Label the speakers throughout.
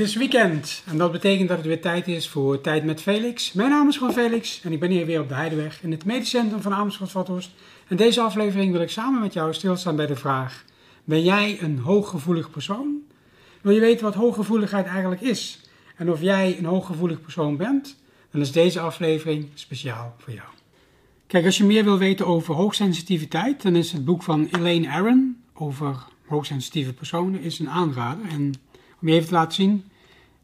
Speaker 1: Het is weekend en dat betekent dat het weer tijd is voor Tijd met Felix. Mijn naam is gewoon Felix en ik ben hier weer op de Heideweg in het medisch centrum van Amersfoort-Vathorst. En deze aflevering wil ik samen met jou stilstaan bij de vraag: Ben jij een hooggevoelig persoon? Wil je weten wat hooggevoeligheid eigenlijk is en of jij een hooggevoelig persoon bent? Dan is deze aflevering speciaal voor jou. Kijk, als je meer wil weten over hoogsensitiviteit, dan is het boek van Elaine Aron over hoogsensitieve personen is een aanrader. En om je even te laten zien,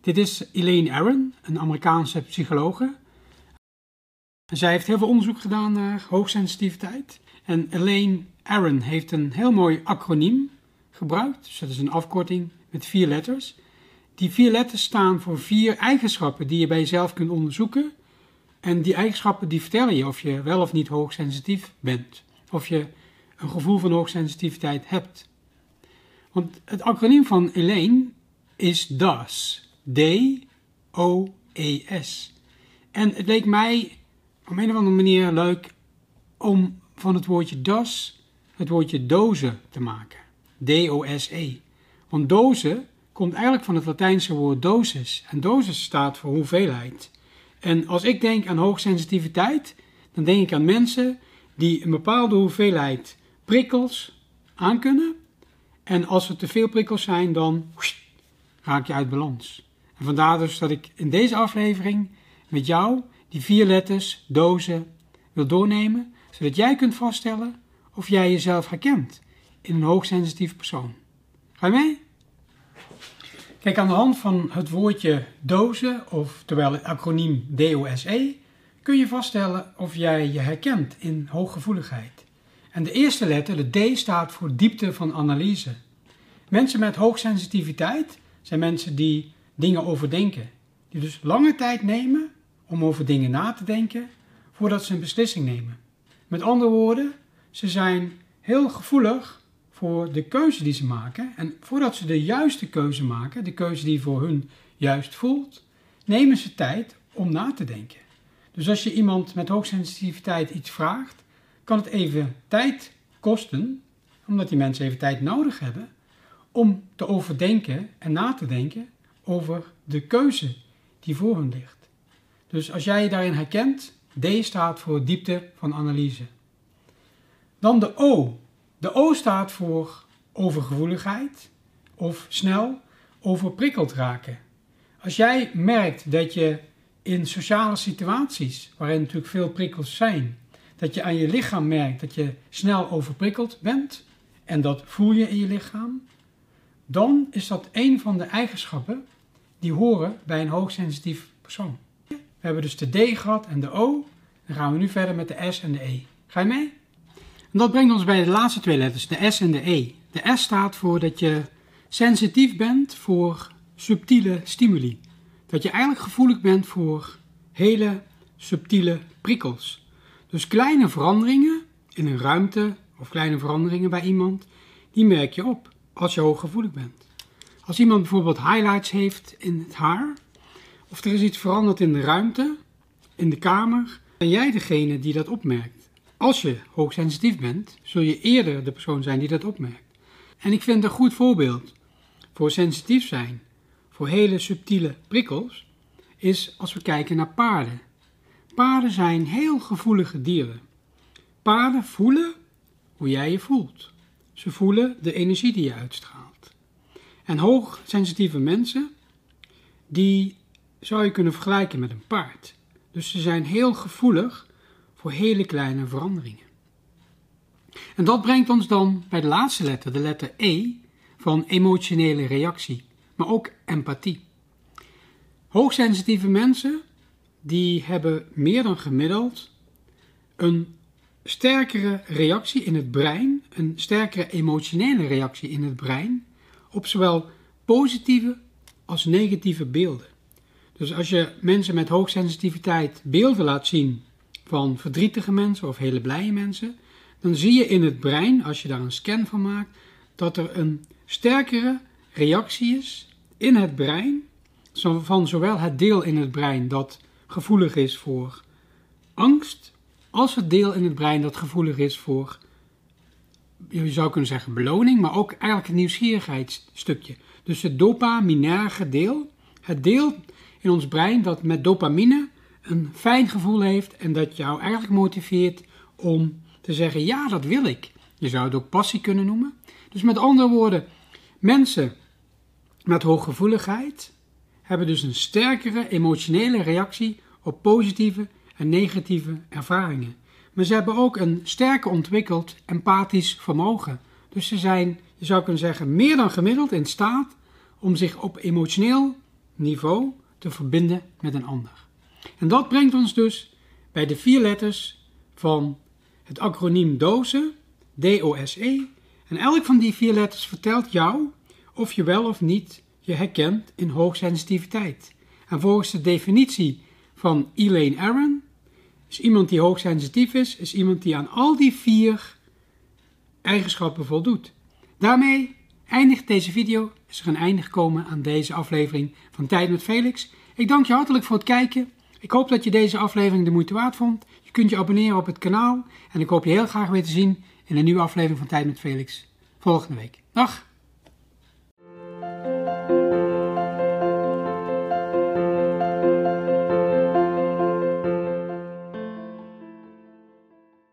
Speaker 1: dit is Elaine Aron, een Amerikaanse psychologe. zij heeft heel veel onderzoek gedaan naar hoogsensitiviteit. En Elaine Aron heeft een heel mooi acroniem gebruikt. Dus dat is een afkorting met vier letters. Die vier letters staan voor vier eigenschappen die je bij jezelf kunt onderzoeken. En die eigenschappen die vertellen je of je wel of niet hoogsensitief bent. Of je een gevoel van hoogsensitiviteit hebt. Want het acroniem van Elaine is DAS. D-O-E-S. En het leek mij op een of andere manier leuk om van het woordje DAS het woordje doze te maken. D-O-S-E. Want doze komt eigenlijk van het Latijnse woord dosis. En dosis staat voor hoeveelheid. En als ik denk aan hoogsensitiviteit, dan denk ik aan mensen die een bepaalde hoeveelheid prikkels aankunnen. En als er te veel prikkels zijn, dan raak je uit balans. En vandaar dus dat ik in deze aflevering met jou die vier letters, dozen, wil doornemen, zodat jij kunt vaststellen of jij jezelf herkent in een hoogsensitief persoon. Ga je mee? Kijk, aan de hand van het woordje dozen, of terwijl het acroniem DOSE, kun je vaststellen of jij je herkent in hooggevoeligheid. En de eerste letter, de D, staat voor diepte van analyse. Mensen met hoogsensitiviteit zijn mensen die dingen overdenken. Die dus lange tijd nemen om over dingen na te denken voordat ze een beslissing nemen. Met andere woorden, ze zijn heel gevoelig voor de keuze die ze maken. En voordat ze de juiste keuze maken, de keuze die voor hun juist voelt, nemen ze tijd om na te denken. Dus als je iemand met hoogsensitiviteit iets vraagt, kan het even tijd kosten, omdat die mensen even tijd nodig hebben, om te overdenken en na te denken over de keuze die voor hen ligt. Dus als jij je daarin herkent, D staat voor diepte van analyse. Dan de O. De O staat voor overgevoeligheid of snel overprikkeld raken. Als jij merkt dat je in sociale situaties, waarin natuurlijk veel prikkels zijn, dat je aan je lichaam merkt dat je snel overprikkeld bent, en dat voel je in je lichaam, dan is dat een van de eigenschappen die horen bij een hoogsensitief persoon. We hebben dus de D gehad en de O. Dan gaan we nu verder met de S en de E. Ga je mee? En dat brengt ons bij de laatste twee letters, de S en de E. De S staat voor dat je sensitief bent voor subtiele stimuli. Dat je eigenlijk gevoelig bent voor hele subtiele prikkels. Dus kleine veranderingen in een ruimte of kleine veranderingen bij iemand, die merk je op als je hooggevoelig bent. Als iemand bijvoorbeeld highlights heeft in het haar, of er is iets veranderd in de ruimte, in de kamer, ben jij degene die dat opmerkt. Als je hoogsensitief bent, zul je eerder de persoon zijn die dat opmerkt. En ik vind een goed voorbeeld voor sensitief zijn, voor hele subtiele prikkels, is als we kijken naar paarden. Paarden zijn heel gevoelige dieren. Paarden voelen hoe jij je voelt. Ze voelen de energie die je uitstraalt. En hoogsensitieve mensen, die zou je kunnen vergelijken met een paard. Dus ze zijn heel gevoelig voor hele kleine veranderingen. En dat brengt ons dan bij de laatste letter, de letter E, van emotionele reactie, maar ook empathie. Hoogsensitieve mensen, die hebben meer dan gemiddeld een sterkere reactie in het brein, een sterkere emotionele reactie in het brein op zowel positieve als negatieve beelden. Dus als je mensen met hoogsensitiviteit beelden laat zien van verdrietige mensen of hele blije mensen, dan zie je in het brein, als je daar een scan van maakt, dat er een sterkere reactie is in het brein van zowel het deel in het brein dat gevoelig is voor angst als het deel in het brein dat gevoelig is voor, je zou kunnen zeggen beloning, maar ook eigenlijk het nieuwsgierigheidsstukje. Dus het dopaminerge deel het deel in ons brein dat met dopamine een fijn gevoel heeft en dat jou eigenlijk motiveert om te zeggen: ja, dat wil ik. Je zou het ook passie kunnen noemen. Dus met andere woorden, mensen met hooggevoeligheid hebben dus een sterkere emotionele reactie op positieve en negatieve ervaringen. Maar ze hebben ook een sterker ontwikkeld empathisch vermogen. Dus ze zijn, je zou kunnen zeggen, meer dan gemiddeld in staat om zich op emotioneel niveau te verbinden met een ander. En dat brengt ons dus bij de vier letters van het acroniem DOSE, D-O-S-E. En elk van die vier letters vertelt jou of je wel of niet je herkent in hoogsensitiviteit. En volgens de definitie van Elaine Aron is iemand die hoogsensitief is, is iemand die aan al die vier eigenschappen voldoet. Daarmee eindigt deze video. Is er een einde gekomen aan deze aflevering van Tijd met Felix. Ik dank je hartelijk voor het kijken. Ik hoop dat je deze aflevering de moeite waard vond. Je kunt je abonneren op het kanaal. En ik hoop je heel graag weer te zien in een nieuwe aflevering van Tijd met Felix volgende week. Dag!